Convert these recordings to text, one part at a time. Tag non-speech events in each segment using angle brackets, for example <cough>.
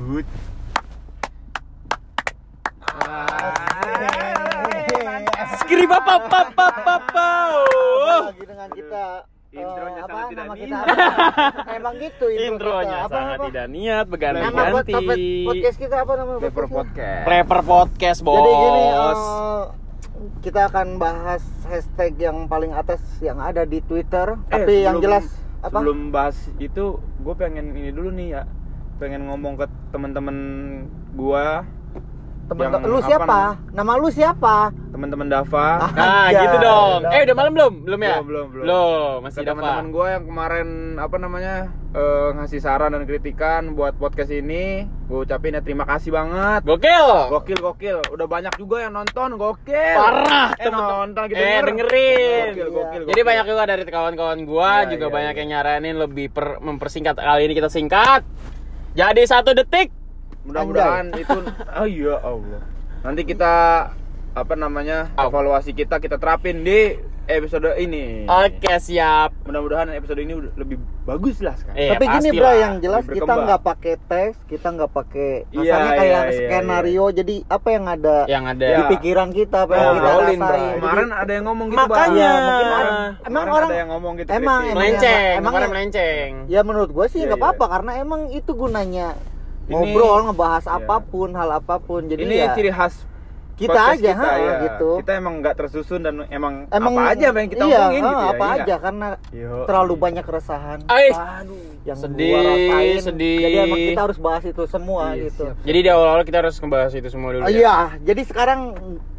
Good. Skriba papa papa papa. lagi dengan kita eh, Intronya apa sangat tidak nama niat. kita apa? emang gitu intro Intronya kita. apa, sangat apa? tidak niat nama buat berganti-ganti. topik podcast kita apa nama podcastnya? podcast. Prepper podcast, bos. jadi gini eh, kita akan bahas hashtag yang paling atas yang ada di Twitter Eh, tapi yang sebelum- jelas apa Sebelum bahas itu, gue pengen ini dulu nih ya. Pengen ngomong ke teman-teman gua, temen yang lu apa siapa nama lu siapa teman-teman Dava. Ah, Nah, Aja, gitu dong. Eh, udah malam belum? Belum ya? Belum, belum, belum. Masih teman-teman dapat. gue yang kemarin apa namanya eh, ngasih saran dan kritikan buat podcast ini, gue ucapin ya terima kasih banget. Gokil. Gokil gokil, udah banyak juga yang nonton, gokil. Parah, eh, temen-temen. nonton gitu Eh, dengerin. Gokil, gokil, Jadi gokil. banyak juga dari kawan-kawan gua Iya, juga iya, banyak iya. yang nyaranin lebih per- mempersingkat. Kali ini kita singkat. Jadi satu detik. Mudah-mudahan itu oh <laughs> iya Allah. Nanti kita apa namanya? Evaluasi kita kita terapin di episode ini. Oke, siap. Mudah-mudahan episode ini udah lebih bagus lah sekarang. Eh, tapi gini bro yang jelas kita nggak pakai teks kita nggak pakai Iya, kasarnya kayak iya, iya, skenario jadi apa yang ada Yang ada. di pikiran kita apa yang Oh, kita rasain Kemarin ada yang ngomong gitu, Makanya. Bang. Iya, mungkin emang orang- ada yang ngomong gitu. emang- melenceng, Emang ya- melenceng. Ya menurut gue sih Iya, nggak iya. apa-apa karena emang itu gunanya Ini- ngobrol ngebahas Iya. apa pun hal apa pun jadi ini ya ciri khas kita podcast aja kita, ha, ya. gitu. Kita emang nggak tersusun dan emang, emang apa aja yang kita iya, omongin ha, gitu ya. apa iya aja karena Yo. terlalu banyak keresahan Ais. Aduh. yang Sedih, gua rasain sedih. jadi emang kita harus bahas itu semua Iya, gitu siap. Jadi di awal-awal kita harus ngebahas itu semua dulu Oh, ya. iya jadi sekarang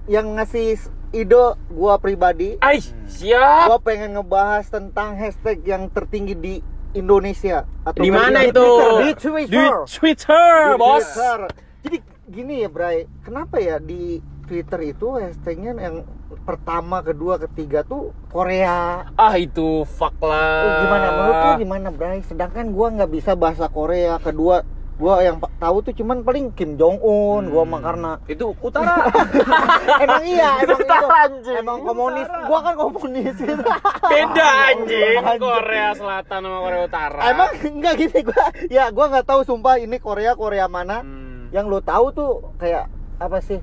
yang ngasih ide gua pribadi Ais, siap. gua pengen ngebahas tentang hashtag yang tertinggi di Indonesia atau Di mana di itu? Twitter, di Di Twitter. Twitter, Di bos. Twitter. Jadi gini ya, Bray. Kenapa ya di Twitter itu hashtagnya yang pertama, kedua, ketiga tuh Korea. Ah itu fuck lah. Oh, gimana menurut lu gimana, Bray? Sedangkan gua nggak bisa bahasa Korea. Kedua, gua yang tahu tuh cuman paling Kim Jong Un. Gua mah karena itu utara. <laughs> emang iya, emang itu. Utara, anjing. Emang komunis. Gua kan komunis gitu. <laughs> Beda anjing. Anjing. Korea Selatan sama Korea Utara. Emang enggak gini gua. Ya, gua nggak tahu sumpah ini Korea Korea mana. Hmm. Yang lu tahu tuh kayak apa sih?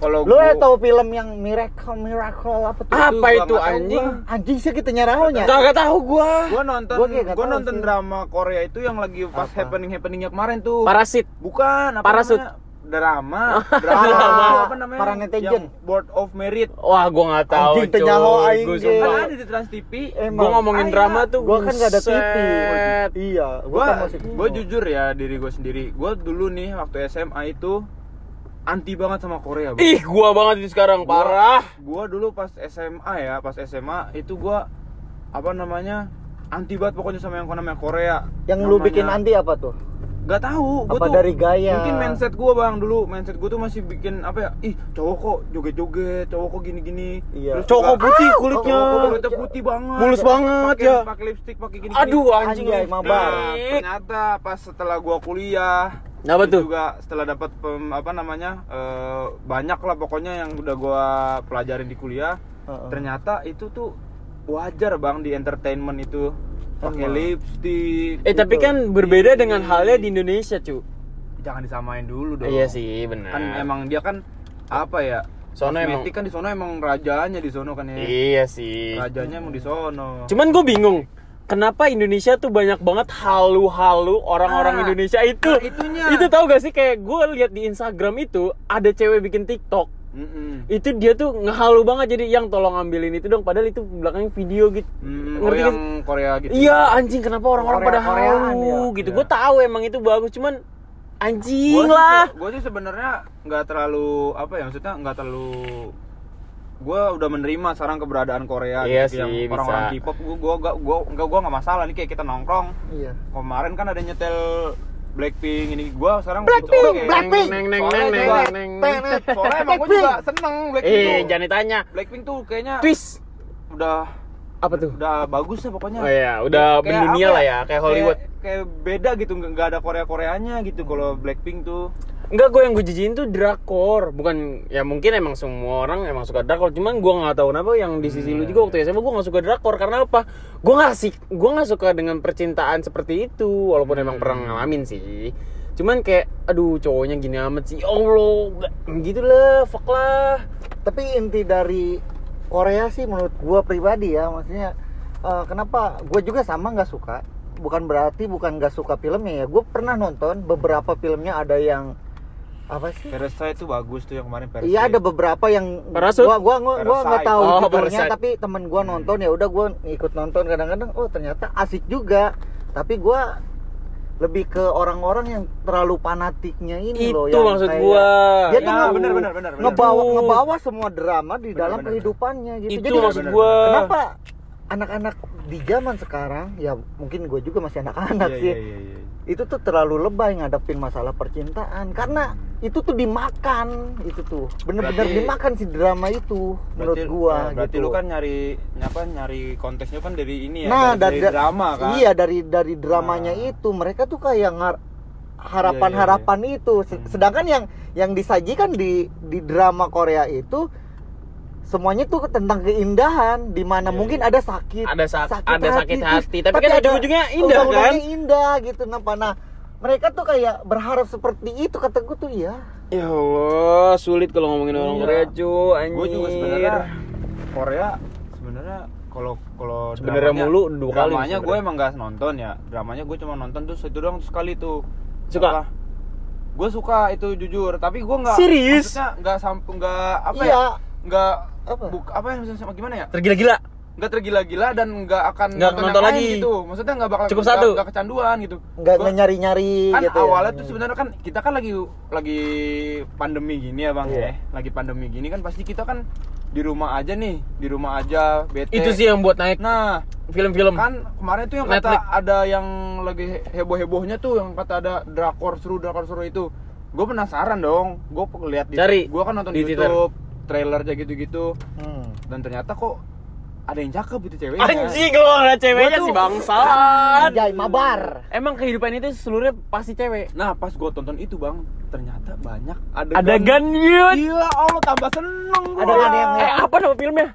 Kalau Lu gua- tahu film yang Miracle Miracle apa tuh? apa gua itu tahu anjing? gua. Anjing sih kita nyarahonya. Kagak tahu gua. Gua nonton Gua gua tahu nonton sih. drama Korea itu yang lagi pas Apa? happening happeningnya kemarin tuh. Parasit. Bukan apa Parasut. namanya? <laughs> Drama. Drama apa namanya? para netizen. Yang Board of Merit. Wah, gua nggak tahu. Anjing, tenyaho aing Gua sumpah. Kan ada di Trans TV. Emang. Gua ngomongin Ah, drama tuh Gua kan nggak ada TV. Iya, gua Gua kan gua jujur ya diri gua sendiri. Gua dulu nih waktu SMA itu anti banget sama Korea, Bang. Ih, gua banget itu sekarang Gua- parah. Gua dulu pas SMA ya, pas SMA itu gua apa namanya? Anti banget pokoknya sama yang namanya Korea. Yang lu Namanya- bikin anti apa tuh? Gak tahu, gua Apa tuh dari gaya? Mungkin mindset gua bang dulu, mindset gua tuh masih bikin apa ya? Ih cowok kok joget-joget, cowok kok gini-gini. Iya. Cowok juga- putih Ah, kulitnya. oh, kulitnya putih banget, Mulus banget, Pakai- ya. Pakai lipstick, pakai gini. Aduh, anjing Anjay, lipstick. mabar. ternyata pas setelah gua kuliah, itu tuh? Juga setelah dapat apa namanya eh, banyak lah pokoknya yang udah gua pelajarin di kuliah. Heeh. Ternyata itu tuh wajar bang di entertainment itu pakai lipstick. Eh, tapi kan berbeda dengan halnya di Indonesia, cu. jangan disamain dulu dong. Iya sih, benar. kan emang dia kan apa ya Sono emang- kan di sono emang rajanya di sono kan ya Iya sih. rajanya emang di sono Cuman gue bingung, kenapa Indonesia tuh banyak banget halu-halu orang-orang Ah, Indonesia itu? nah itunya. Itu tahu gak sih kayak gue lihat di Instagram itu ada cewek bikin TikTok. Mm-mm. Itu dia tuh ngehalu banget jadi yang tolong ambilin itu dong padahal itu belakangnya video gitu. Mm, oh Ngerti yang kan? Korea gitu Iya anjing kenapa orang-orang pada Korea-Koreaan halu ya. gitu. Iya. Gue tahu emang itu bagus cuman anjing Gua sih- lah. gua sih sebenarnya nggak terlalu apa ya maksudnya nggak terlalu gua udah menerima sekarang keberadaan Korea Iya gitu, yang sih, orang-orang bisa. K-pop gua gua gua gua nggak gua nggak masalah nih kayak kita nongkrong Iya. kemarin kan ada nyetel Blackpink ini gua sekarang Blackpink, oke. Blackpink. Neng neng Soalnya neng neng juga- neng neng. soalnya emang gua juga seneng Blackpink Eh tuh. jangan ditanya. Blackpink tuh kayaknya Twist udah apa tuh? udah bagus ya pokoknya Oh iya, udah Kayak mendunia apa lah ya, kayak Hollywood. kayak, kayak beda gitu nggak ada Korea Koreanya gitu kalau Blackpink tuh Enggak, gue yang gue jijiin tuh drakor. Bukan, ya mungkin emang semua orang emang suka drakor. Cuman gue gak tahu kenapa yang di sisi lu juga waktu SMA gue gak suka drakor. Karena apa? Gue gak sih, gue gak suka dengan percintaan seperti itu. Walaupun emang pernah ngalamin sih. Cuman kayak aduh cowoknya gini amat sih. Ya allah nggak gitu lah fuck lah. Tapi inti dari Korea sih menurut gua pribadi ya maksudnya eh, kenapa? Gua juga sama nggak suka. Bukan berarti bukan nggak suka filmnya ya. Gue pernah nonton beberapa filmnya. Ada yang apa sih Parasite itu bagus tuh yang kemarin Parasite. Iya ada beberapa yang Parasut? gua gua gua gua nggak tahu Oh, judulnya tapi temen gua nonton ya udah gua ikut nonton kadang-kadang oh ternyata asik juga tapi gua lebih ke orang-orang yang terlalu fanatiknya ini loh itu yang maksud kayak- gua dia tuh Ya, nge- benar, benar, benar, benar. ngebawa Itu. ngebawa semua drama di Benar, dalam benar, kehidupannya gitu itu jadi maksud bener, gua kenapa anak-anak di zaman sekarang ya mungkin gue juga masih anak-anak Iya, sih. iya, iya, iya. itu tuh terlalu lebay ngadepin masalah percintaan. Karena itu tuh dimakan itu tuh. Bener-bener dimakan si drama itu menurut Berarti- gua ya, berarti gitu. lu kan nyari apa nyari konteksnya kan dari ini ya nah dari, dari drama kan? iya dari dari dramanya Nah. itu. Mereka tuh kayak ngar- harapan-harapan itu. Se- Hmm. sedangkan yang yang disajikan di di drama Korea itu semuanya tuh tentang keindahan di mana Iya, mungkin iya. ada sakit Ada sak- ada sakit hati, tapi kan ada ujung-ujungnya indah, kan? indah gitu kenapa nah mereka tuh kayak berharap seperti itu kata gue tuh ya ya allah sulit kalau ngomongin orang Iya. Korea cu anjir gue juga sebenarnya Korea sebenarnya kalau kalau Sebenarnya mulu dua kali dramanya gue emang gak nonton ya dramanya gue cuma nonton tuh itu doang sekali tuh Suka? gue suka itu jujur tapi gue nggak Serius? maksudnya nggak sampai nggak apa iya ya nggak Apa? buk apa yang sama gimana ya tergila-gila nggak tergila-gila dan nggak akan Nggak nonton lain lagi. gitu maksudnya nggak bakal Cukup nggak- satu. nggak kecanduan gitu nggak nyari-nyari kan gitu ya. awalnya tuh sebenarnya kan kita kan lagi lagi pandemi gini ya bang Iya. ya lagi pandemi gini kan pasti kita kan di rumah aja nih di rumah aja bete itu sih yang buat naik nah film-film kan kemarin tuh yang Netflix. kata ada yang lagi heboh hebohnya tuh yang kata ada drakor seru drakor seru itu gue penasaran dong gue lihat di Cari gue kan nonton di di Twitter. YouTube trailer aja gitu-gitu Hmm. dan ternyata kok ada yang cakep itu ceweknya anjing kalau ada ceweknya sih bangsat Anjay, mabar. emang kehidupan itu seluruhnya pasti cewek nah pas gue tonton itu bang ternyata banyak adegan adegan yut Iya, Allah tambah seneng gua. Adegan yang- eh apa nama filmnya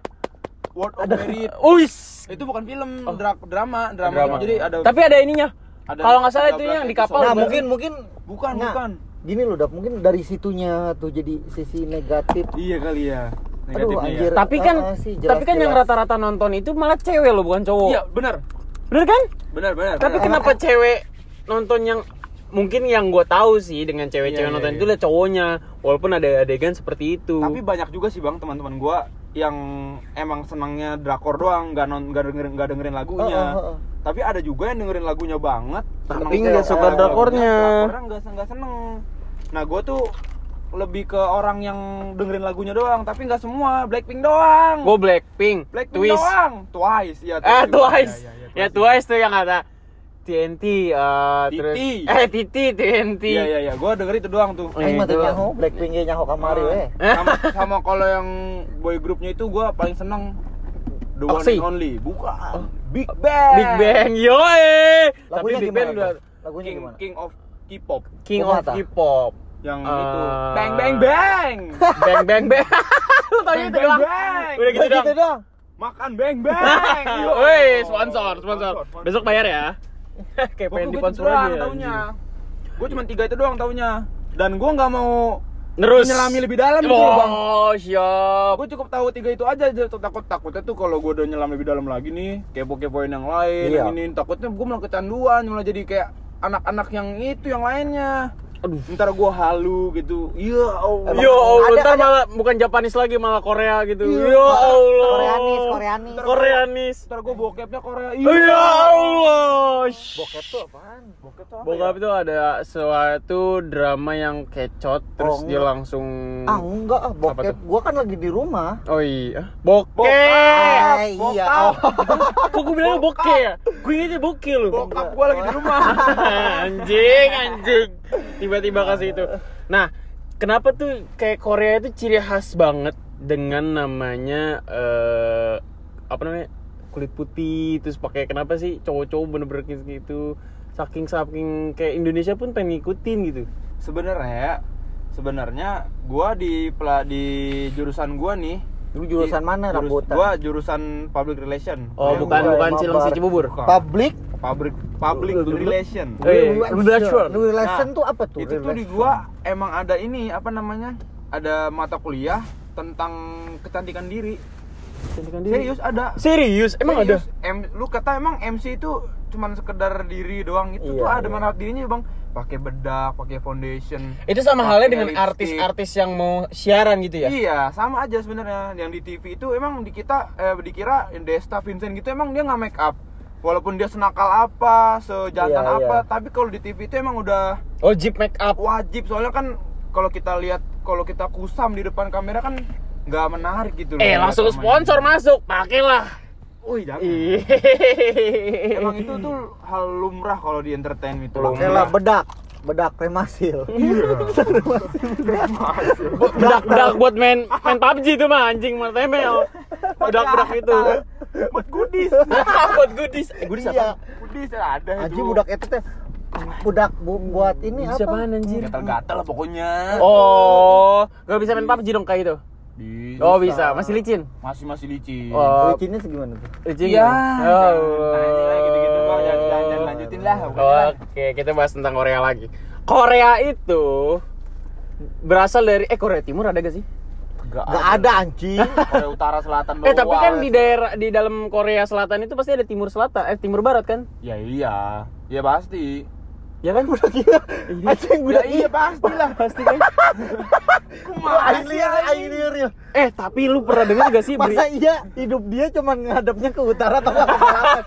Word of Merit. Uis Itu bukan film, Oh. dra- drama, drama. Drama. Jadi ada tapi ada ininya ada kalau nggak salah itu 13 yang di kapal Nah, mungkin mungkin bukan, Nah, bukan. Gini loh, Dap, mungkin dari situnya tuh jadi sisi negatif. Iya kali ya. Aduh, Negatifnya anjir. ya. tapi kan ah, sih, jelas, tapi kan yang jelas. rata-rata nonton itu malah cewek loh bukan cowok Iya, benar. bener kan Benar, benar. tapi benar. kenapa cewek nonton yang mungkin yang gue tahu sih dengan cewek-cewek Iya, iya, nonton iya. itu lah cowoknya walaupun ada adegan seperti itu Tapi banyak juga sih Bang teman-teman gua yang emang senangnya drakor doang, nggak non nggak dengerin nggak dengerin lagunya. Oh, oh, oh. Tapi ada juga yang dengerin lagunya banget, Tapi seneng nggak suka lagunya, drakornya. Drakornya nggak nggak seneng. Nah, gua tuh lebih ke orang yang dengerin lagunya doang, tapi nggak semua, Blackpink doang. gue Blackpink Blackpink Twist doang. Twice, ya. eh Twice Ya, ya, ya Twice tuh yang ada TNT eh terus TT. eh TT TNT Iya, iya, iya. Gua denger itu doang tuh. Oh, Aing mah teu nyaho, Blackpink nyaho kamari we. sama, sama kalau yang boy groupnya itu gua paling seneng The One Oxy. and Only. Bukan. Big Bang. Big Bang yo eh tapi Lagunya Big gimana Bang tuh? udah Lagunya King, gimana? King of K-pop King of? K-pop yang Ah. itu bang bang bang Bang Bang Bang <laughs> lu tau bang itu bang doang bang udah gitu Udah doang gitu dong. makan bang bang <laughs> Yo. Woi, sponsor, sponsor. Besok bayar ya. <laughs> Kayak pengen tuh di gitu sponsor doang aja. taunya gue cuma tiga itu doang taunya dan gue nggak mau Terus menyelami lebih dalam gitu bang Oh, siap. gue cukup tahu tiga itu aja aja takut takutnya tuh kalau gue udah nyelam lebih dalam lagi nih kepo kepoin yang lain Iya. yang ini takutnya gue malah kecanduan malah jadi kayak anak-anak yang itu yang lainnya Aduh. ntar gue halu gitu iya Allah Emang Yo Allah, ada- ntar ada- malah bukan Japanis lagi malah Korea gitu. Iya. Yo Allah. Koreanis, Koreanis. Koreanis. ntar gue bokepnya Korea Ya Allah. Bokep tuh apaan? bokep tuh apa Bokap ya? itu ada suatu drama yang kecot terus Oh, dia langsung Ah enggak, ah, Apa bokep. tuh? Gua kan lagi di rumah. Oh iya. Bokep. Bokap, Ah, iya. bokap. <laughs> Kok gue bilangnya bokeh ya? Gue ingetnya bokeh loh. bokap gue lagi di rumah <laughs> anjing, anjing. <laughs> Tiba-tiba kasih itu. Nah, kenapa tuh kayak Korea itu ciri khas banget dengan namanya eh apa namanya? kulit putih terus pakai kenapa sih cowok-cowok bener-bener gitu saking saking kayak Indonesia pun pengen ngikutin gitu sebenarnya sebenarnya gue di di jurusan gue nih Lu jurusan mana Jurus- rambutan? Gua jurusan public relation. Oh, bukan bukan Cilengsi. Cibubur. Public Public public relation. Eh, relation. relation. Relation Nah, tuh apa tuh? Itu tuh di gua emang ada ini apa namanya? Ada mata kuliah tentang kecantikan diri. Serius ada. Serius? Emang ada? Serius. M, lu kata emang MC itu cuman sekedar diri doang itu Iya, tuh ada iya. merawat dirinya bang pakai bedak pakai foundation Itu sama halnya dengan artis-artis yang mau siaran gitu ya? iya sama aja sebenarnya yang di TV itu emang di kita eh, dikira Desta Vincent gitu emang dia nggak make up walaupun dia senakal apa sejantan Iya, apa iya. tapi kalau di TV itu emang udah Oh, Jeep make up. wajib soalnya kan kalau kita lihat kalau kita kusam di depan kamera kan nggak menarik gitu loh Eh, langsung sponsor masuk. Pakailah. Wih, jangan. Emang itu tuh hal lumrah kalau di entertain itu. Oke lah bedak, bedak <laughs> kremasil. bedak-bedak buat main main PUBG itu mah anjing mah temel. Bedak-bedak itu. <laughs> Buat goodies. <laughs> buat goodies. Eh, goodies Iya. apa? Goodies ada itu. Anjing budak itu teh budak bu- buat ini apa? apaan anjir? Gatal-gatal lah pokoknya. Oh, gak bisa main PUBG dong kayak itu. Di- Oh, bisa. Masih licin. Masih masih licin. Oh, Licinnya segimana tuh? licin. Iya. Oh. Lah gitu-gitu bang. Jangan, jangan, jangan lanjutin lah. Oke, kita bahas tentang Korea lagi. Korea itu berasal dari eh Korea Timur ada gak sih? Gak, Gak ada anjing. Korea Utara Selatan Eh tapi kan di daerah di dalam Korea Selatan itu pasti ada Timur Selatan, eh Timur Barat kan? Ya iya. Ya pasti. Ya kan? Budak iya. Anjing Ya budak iya pasti lah. pasti kan? Aing liar, aing liar ya. Eh tapi lu pernah dengar gak sih Masa iya hidup dia cuma ngadepnya ke utara atau ke selatan?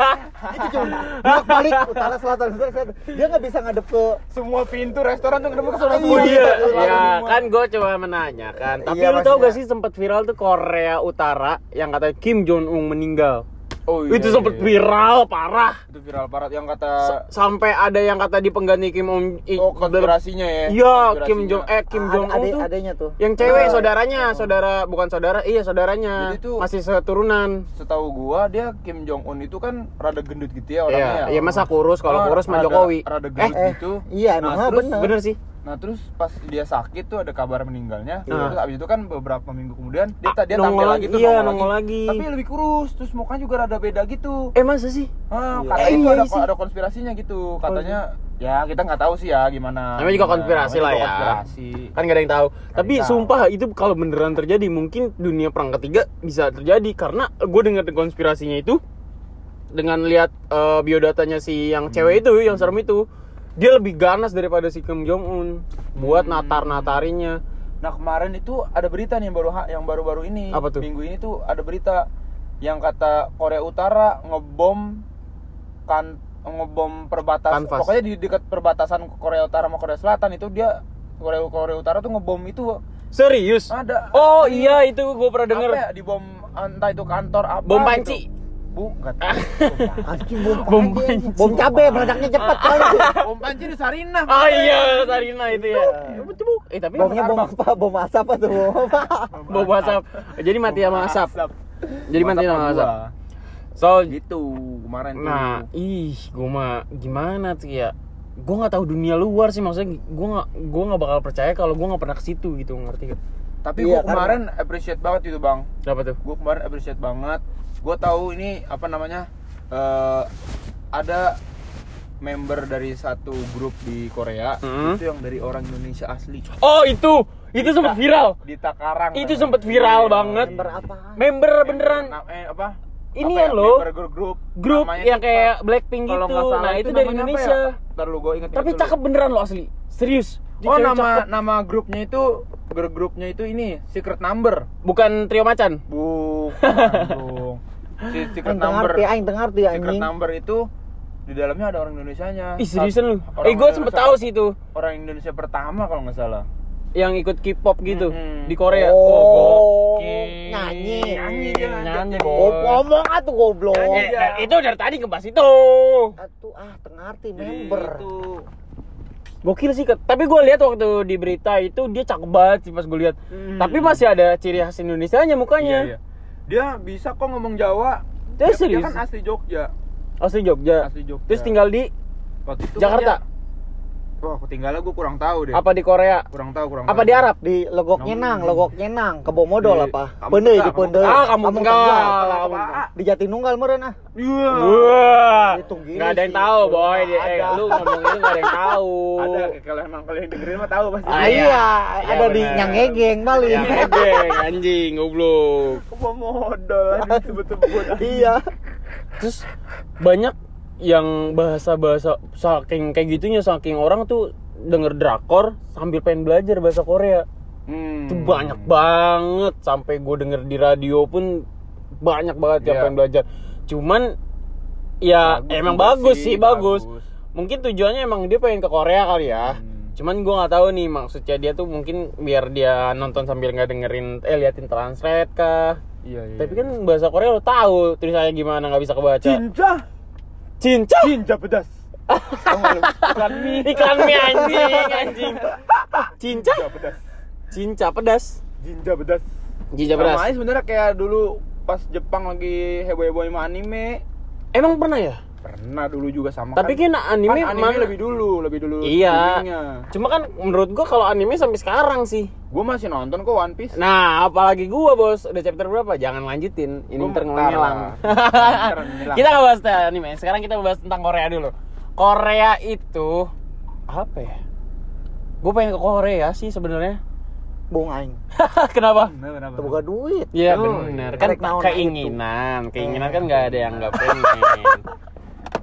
Itu cuma bolak balik utara selatan utara selatan. Dia nggak bisa ngadep ke Semua pintu restoran tuh kenapa ke Iya, semua? Oh iya, Iya, ya kan gue coba menanyakan. Tapi Iya, lu tau gak sih sempat viral tuh Korea Utara yang kata Kim Jong Un meninggal. Oh iya. itu iya, sempat iya. viral parah. Itu viral parah yang kata S- sampai ada yang kata di pengganti Kim Jong I- oh konspirasinya ya. Iya. Kim Jong eh Kim Jong Un adek- tuh adeknya tuh. yang cewek Ah. saudaranya, saudara bukan saudara, iya saudaranya. Jadi tuh- masih seturunan. Setahu gua dia Kim Jong Un itu kan rada gendut gitu ya orangnya. Iya, iya masa kurus kalau Ah, kurus mah rada- Jokowi. Rada Eh, gendut eh, gitu. iya, nah, emang terus, bener. Bener sih. Nah terus pas dia sakit tuh ada kabar meninggalnya. Ah. Terus abis itu kan beberapa minggu kemudian dia, Ah, dia tampil lagi, lagi tuh iya, nongol lagi. Tapi lebih kurus, terus mukanya juga rada beda gitu. Eh masa sih? Ah, Iya. kata Eh, itu iya ada sih. ada konspirasinya gitu. Katanya ya kita nggak tahu sih ya gimana. Namanya juga konspirasi Namanya lah ya. Konspirasi. Kan gak ada yang tahu. Tapi tahu. sumpah itu kalau beneran terjadi mungkin dunia perang ketiga bisa terjadi karena gue dengar konspirasinya itu dengan lihat eh, biodatanya si yang cewek itu, yang serem itu, dia lebih ganas daripada si Kim Jong Un buat Hmm. natar-natarinya. Nah kemarin itu ada berita nih yang baru yang baru-baru ini. Apa tuh? Minggu ini tuh ada berita yang kata Korea Utara ngebom kan ngebom perbatasan. Pokoknya di dekat perbatasan Korea Utara sama Korea Selatan itu dia Korea Korea Utara tuh ngebom itu Serius? ada. Oh iya itu gue pernah denger. Apa ya, di bom entah itu kantor apa. Bom gitu. panci. Bu, enggak <laughs> anjing bom Bom panci. Bom cabe meledaknya cepat kali. bom panci di Sarinah. Oh iya, Sarina itu ya. Cebuk. Eh tapi Bomnya bom apa? Bom asap atau bom apa? bom asap. <laughs> Jadi mati sama asap. Jadi mati sama Asap. So, Gitu kemarin tuh. nah, ih, gue mah gimana tuh ya? Gue nggak tahu dunia luar sih maksudnya. Gue nggak, gue nggak bakal percaya kalau gue nggak pernah ke situ gitu, ngerti gak? Tapi Iya, gua kemarin appreciate banget itu, Bang. Apa tuh? gue kemarin appreciate banget gue tahu ini apa namanya eh, ada member dari satu grup di Korea Hmm. itu yang dari orang Indonesia asli Oh itu, itu sempat viral. di Takarang Itu sempet viral Iya. banget. Member apa? Member beneran eh, apa Ini Apa ya, lo. member grup grup grup yang kayak Blackpink gitu. salah Nah itu dari apa Indonesia. ya? Ntar lu gue inget Tapi cakep beneran lo asli. Serius. Dia oh cewek nama cakep. nama grupnya itu grup grupnya itu ini secret number Bukan trio macan. bukan <laughs> si secret number tengarti, aing tengarti secret anjing. number itu di dalamnya ada orang Indonesianya Ih seriusan lu? Eh gue sempet tahu sih itu. orang Indonesia pertama kalau nggak salah Yang ikut K-pop gitu Mm-mm. di Korea. Oh, gokil. nyanyi. Nyanyi Nyanyi, Boy. Oh, ngomong atuh goblok. Eh, nah, itu dari tadi ngebahas itu. Atuh ah tengarti member. itu Gokil sih, tapi gue lihat waktu di berita itu dia cakep banget sih pas gue lihat. Hmm. Tapi masih ada ciri khas Indonesianya mukanya. Iya, iya. Dia bisa kok ngomong Jawa. Dia Dia, serius? dia kan asli Jogja. Asli Jogja. Asli Jogja. Terus tinggal di Waktu itu Jakarta. dia- wah ketinggalan gue kurang tahu deh Apa di Korea? kurang tahu kurang Apa tahu. di Arab? di legok nyenang legok nyenang kebo modal Di apa Tegal, di Kampung Pende Ah, kamu Apa? di Jatinunggal meren ah Iya. Wah, Itu gini nggak ada yang tahu boy. Eh, lu ngomong ini nggak ada yang tahu. ada kalau emang kalau yang dengerin mah tahu pasti Ah, iya. iya, Iya, ada di. Nyangegeng Bali. Ya, nebeng, anjing, goblok. Kok modal sebut-sebut iya. Terus banyak yang bahasa-bahasa saking kayak gitunya saking orang tuh denger drakor sambil pengen belajar bahasa Korea. hmm. Itu banyak banget sampai gue denger di radio pun banyak banget yang Iya. pengen belajar. Cuman ya Bagus emang bagus sih, sih, bagus. bagus. Mungkin tujuannya emang dia pengen ke Korea kali ya. Hmm. Cuman gue nggak tahu nih maksudnya dia tuh mungkin biar dia nonton sambil nggak dengerin eh liatin translate kah. iya iya Tapi kan bahasa Korea lo tahu tulisannya gimana nggak bisa kebaca. cinta Cinca. cinta pedas Iklan mie. Iklan mie anjing, anjing. Cinca. cinta pedas Cinca pedas. cinta pedas Cinca sama pedas. aja sebenarnya kayak dulu pas Jepang lagi heboh-heboh sama anime Emang pernah ya? Pernah dulu juga sama Tapi kan anime, kan anime mana- lebih dulu lebih dulu Iya. boomingnya. Cuma kan menurut gua kalau anime sampai sekarang sih. gua masih nonton kok One Piece Nah, apalagi gua bos, udah chapter berapa? Jangan lanjutin. Ini Gua ntar ngelang. <laughs> kita nggak bahas anime. Sekarang kita bahas tentang Korea dulu. Korea itu apa ya? Gue pengen ke Korea sih sebenarnya. Bung aing. <laughs> Kenapa? Kenapa, kenapa? Terbuka duit. Iya benar. Kan keinginan, keinginan kan nggak ada yang nggak pengen. <laughs>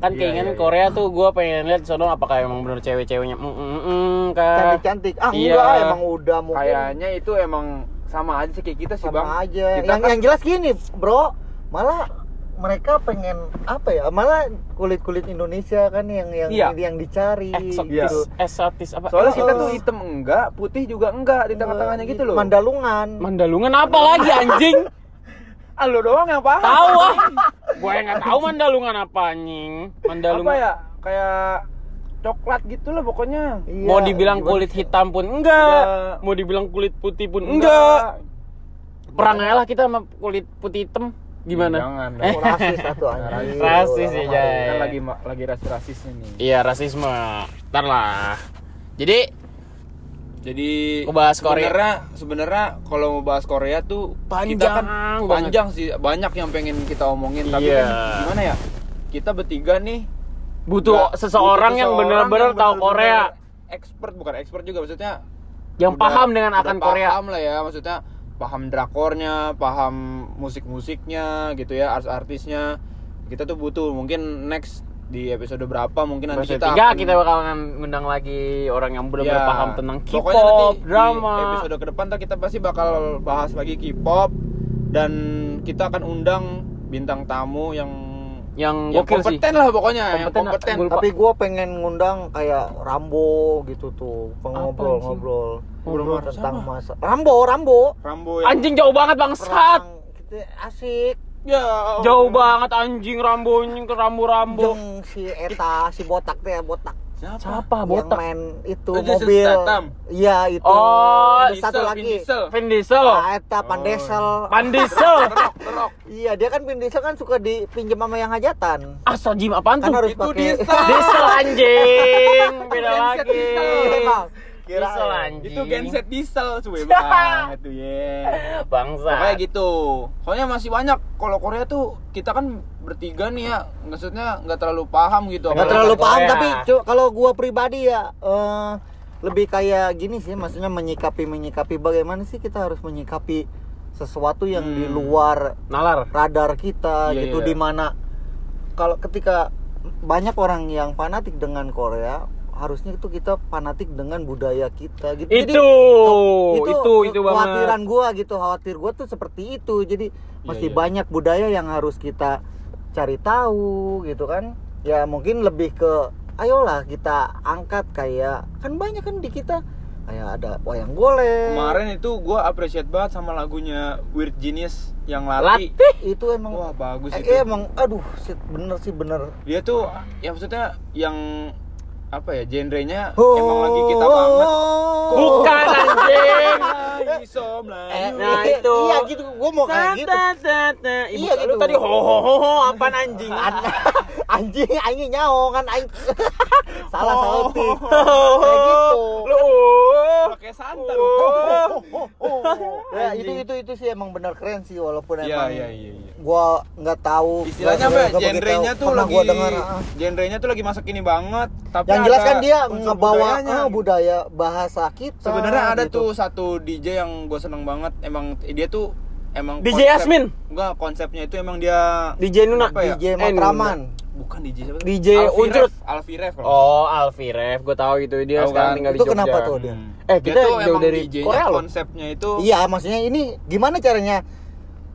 Kan Iya, keinginan iya, iya. Korea tuh gue pengen lihat sono apakah emang bener cewek-ceweknya mm, mm, mm, kah? Cantik-cantik. Ah, Iya. enggak, emang udah mungkin kayaknya itu emang sama aja sih kayak kita sih bang sama aja. Kita yang kan- yang jelas gini, Bro. Malah mereka pengen apa ya? Malah kulit-kulit Indonesia kan yang yang Iya. yang dicari Eksotis, gitu. eksotis apa? soalnya kita Oh. tuh hitam enggak putih juga enggak di tengah-tengahnya gitu loh Mandalungan. Mandalungan apa lagi anjing? <laughs> ah lo doang yang paham tahu ah. <laughs> Gue nggak tahu Mandalungan apa anjing. Mandalungan. apa ya kayak coklat gitu lah pokoknya Iya, Mau dibilang gimana kulit sih? hitam pun enggak. Enggak. Mau dibilang kulit putih pun enggak. Perang aja lah kita sama kulit putih hitam. Gimana? jangan Oh, dong. rasis satu anjing. Rasis ya, Jay. lain. kan lagi lagi rasis rasisnya nih Iya rasisme. Ntar lah. Jadi jadi Ngebahas Korea. sebenarnya sebenarnya kalau mau bahas Korea tuh Panjang kita kan banget. panjang sih banyak yang pengen kita omongin tapi Iya. kan gimana ya kita bertiga nih butuh nggak- seseorang butuh yang benar-benar tahu Korea, expert bukan expert juga maksudnya yang udah- paham dengan akan Korea. paham lah ya maksudnya paham drakornya paham musik-musiknya gitu ya artis-artisnya kita tuh butuh mungkin next di episode berapa mungkin nanti Episode kita tiga akan- kita bakalan ngundang lagi orang yang benar-benar Ya, paham tentang K-pop, nanti di drama. episode ke depan kita pasti bakal bahas lagi K-pop dan kita akan undang bintang tamu yang yang yang gokil sih. kompeten lah pokoknya yang Kompeten, kompeten gua lupa. Tapi gue pengen ngundang kayak Rambo gitu tuh, pengobrol-ngobrol Ngobrol tentang masa Rambo, Rambo. Rambo yang Anjing jauh banget bangsat. Perang gitu asik. Ya Jauh banget anjing rambonya ke rambo-rambo. Jeng si Eta, si botak teh botak. Siapa Yang botak? main itu Oh, mobil. Iya itu. Oh, Ada Diesel, satu Vin lagi. Diesel. Vin Diesel. Ah, Eta Diesel. Terok, <laughs> terok. Iya, dia kan Vin Diesel kan suka dipinjam sama yang hajatan. Asal Jim apaan Kan tuh? harus Itu pakai diesel. Diesel anjing. Beda lagi. diesel. Emang. Diesel anjing. itu genset diesel cuy <laughs> banget tuh ya Bangsa. Pokoknya gitu. Soalnya masih banyak. Kalau Korea tuh kita kan bertiga nih ya, maksudnya nggak terlalu paham gitu. Nggak terlalu paham Korea. tapi kalau gua pribadi ya eh, lebih kayak gini sih maksudnya menyikapi menyikapi bagaimana sih kita harus menyikapi sesuatu yang di Hmm. luar Nalar. radar kita Iya, gitu iya. di mana kalau ketika banyak orang yang fanatik dengan Korea harusnya itu kita fanatik dengan budaya kita gitu Jadi, Itu. Itu itu banget. kekhawatiran gua gitu khawatir gua tuh seperti itu jadi masih iya. banyak budaya yang harus kita cari tahu gitu kan ya mungkin lebih ke ayolah kita angkat kayak kan banyak kan di kita kayak ada wayang golek Kemarin itu gua appreciate banget sama lagunya Weird Genius yang Lati. Latih. itu emang Wah, bagus eh, itu. eh, emang aduh bener sih bener Dia tuh ya maksudnya yang apa ya genrenya Oh. emang lagi kita banget. Bukan anjing. <laughs> Eh, Nah, iya, itu. iya gitu gua mau kayak gitu Iya, lu gitu. tadi ho ho ho ho apaan anjing? <laughs> An- anjing aing nyaho kan aing <laughs> salah Oh. salah <laughs> kayak gitu Lu oh. Pakai santan. oh, oh, <laughs> oh. ya itu Anjing. itu itu sih emang benar keren sih walaupun Iya, emang iya, iya, iya. gua nggak tahu Istilahnya apa? ya, Genrenya tuh lagi gua dengar ah. genrenya tuh lagi masuk ini banget. Tapi yang jelas kan dia ngebawa budayanya. ah, budaya bahasa kita Sebenarnya ada gitu. tuh satu DJ yang gue seneng banget. Emang dia tuh emang DJ Yasmin? Enggak, konsepnya itu emang dia DJ Nuna. Apa ya? DJ Eh, Matraman bukan DJ siapa? tuh? DJ Alfie Uncrut. Ref, kalau Oh, Alfie Ref, gue tahu gitu dia Tahu sekarang kan? tinggal Itu di Jogja. kenapa tuh dia? salah. Eh, Dia kita tuh jauh emang dari DJ-nya Korea loh. konsepnya itu iya maksudnya ini gimana caranya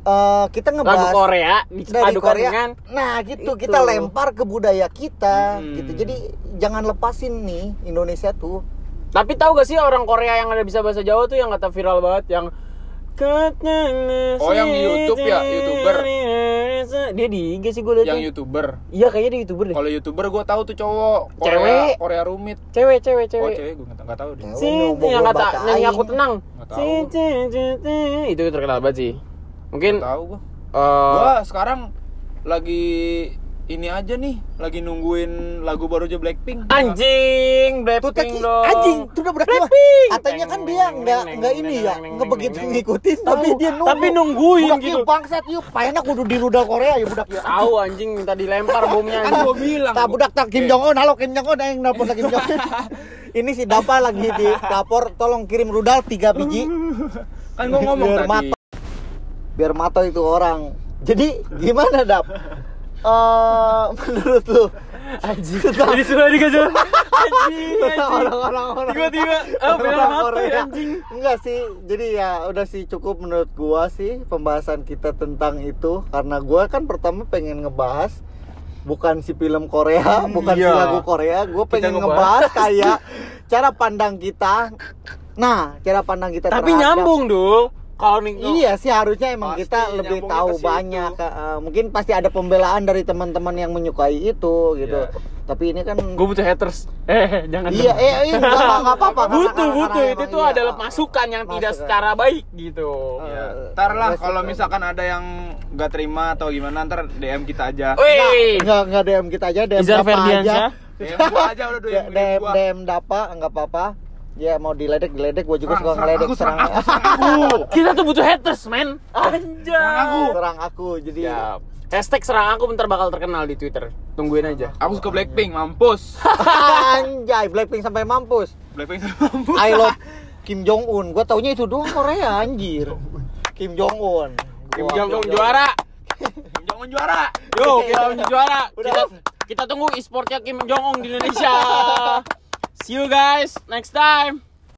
eh, kita ngebahas Lagu Korea dari Korea dengan nah gitu itu. kita lempar ke budaya kita Hmm. gitu jadi jangan lepasin nih Indonesia tuh Tapi tahu gak sih orang Korea yang ada bisa bahasa Jawa tuh yang kata viral banget yang Oh, yang YouTube ya, YouTuber. Dia di IG sih gue liat yang YouTuber. Iya kayaknya di YouTuber deh. Kalau YouTuber gue tahu tuh cowok Korea, Cewek. Korea rumit. Cewek, cewek, Oh, cewek. cewek gue nggak tahu deh. Cewek. Si, yang kata nyanyi aku tenang. Nggak tahu. Si, si, si, si. Itu terkenal banget sih. Mungkin tahu gue. eh, Gua sekarang lagi ini aja nih, lagi nungguin lagu barunya Blackpink. anjing Blackpink dong. anjing tuh udah berarti katanya kan dia nggak nggak ini ya nggak begitu ngikutin tapi dia nunggu Tapi nungguin budak gitu. bangsat yuk payahnya kudu di rudal Korea ya budak Tahu anjing minta dilempar bomnya. Kan gua bilang. tak budak tak Kim Jong Un halo Kim Jong Un yang nelpon lagi Kim Jong Un <laughs> ini si Dapa lagi di dapur tolong kirim rudal tiga biji <laughs> Kan gua ngomong biar tadi. biar mato itu orang jadi gimana Dap Eh, menurut lu Anjing. Jadi sudah dikasih anjing. orang-orang orang Tiba-tiba oh orang Korea. anjing. Enggak sih, jadi ya udah sih cukup menurut gua sih pembahasan kita tentang itu karena gua kan pertama pengen ngebahas bukan si film Korea, bukan si iya. lagu Korea, gua Kita pengen ngebahas. ngebahas kayak cara pandang kita. Nah, cara pandang kita Tapi terhadap- nyambung dong. Kalau nih Iya sih harusnya emang Pasti kita lebih tahu banyak eh, mungkin pasti ada pembelaan dari teman-teman yang menyukai itu gitu. Iya. Tapi ini kan gue butuh haters. <laughs> Eh, jangan. Iya, eh, eh, enggak, enggak, enggak apa-apa. butuh, karena- butuh. karena Itu emang tuh iya. adalah masukan yang tidak Masukan. secara baik gitu. Ya, Eh, ntar lah kalau misalkan ada yang nggak terima atau gimana ntar DM kita aja. Wih. Enggak, enggak DM kita aja, DM Izar Ferdiansyah. aja. DM gua aja udah DM, DM. DM Dapa enggak apa-apa. Ya mau diledek diledek gua juga Serang, suka serang ngeledek aku, serang serang aku, serang aku. <laughs> Kita tuh butuh haters, men. Anjay. aku. serang aku. Jadi Siap. Hashtag serang aku bentar bakal terkenal di Twitter. Tungguin aja. Aku suka Blackpink, mampus. <laughs> anjay Blackpink sampai mampus. Blackpink mampus. I love Kim Jong Un. Gua taunya itu doang Korea anjir. Kim Jong Un. Kim Jong Un juara. <laughs> Kim Jong Un juara. Yo, Kim Jong Un juara. Kita kita tunggu e-sportnya Kim Jong Un di Indonesia. See you guys next time.